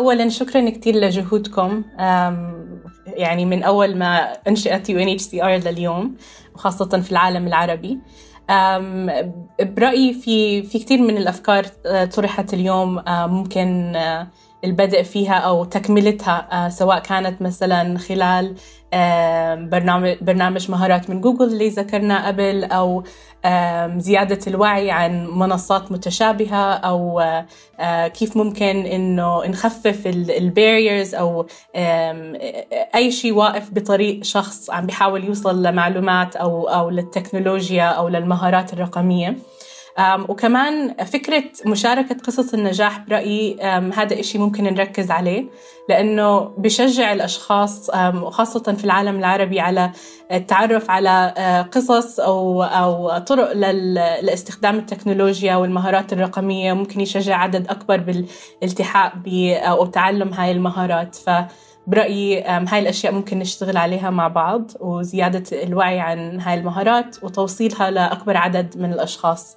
أولا شكرا كثير لجهودكم يعني من أول ما أنشئت UNHCR لليوم وخاصة في العالم العربي. برأيي في في كثير من الأفكار طرحت اليوم ممكن آه، البدء فيها أو تكملتها آه، سواء كانت مثلا خلال برنامج برنامج مهارات من جوجل اللي ذكرنا قبل أو زيادة الوعي عن منصات متشابهة أو كيف ممكن إنه نخفف الباريرز أو أي شيء واقف بطريق شخص عم بيحاول يوصل لمعلومات أو أو للتكنولوجيا أو للمهارات الرقمية. وكمان فكرة مشاركة قصص النجاح برأيي هذا إشي ممكن نركز عليه لأنه بشجع الأشخاص وخاصة في العالم العربي على التعرف على قصص أو أو طرق لاستخدام التكنولوجيا والمهارات الرقمية ممكن يشجع عدد أكبر بالالتحاق أو تعلم هاي المهارات. ف برأيي هاي الأشياء ممكن نشتغل عليها مع بعض وزيادة الوعي عن هاي المهارات وتوصيلها لأكبر عدد من الأشخاص.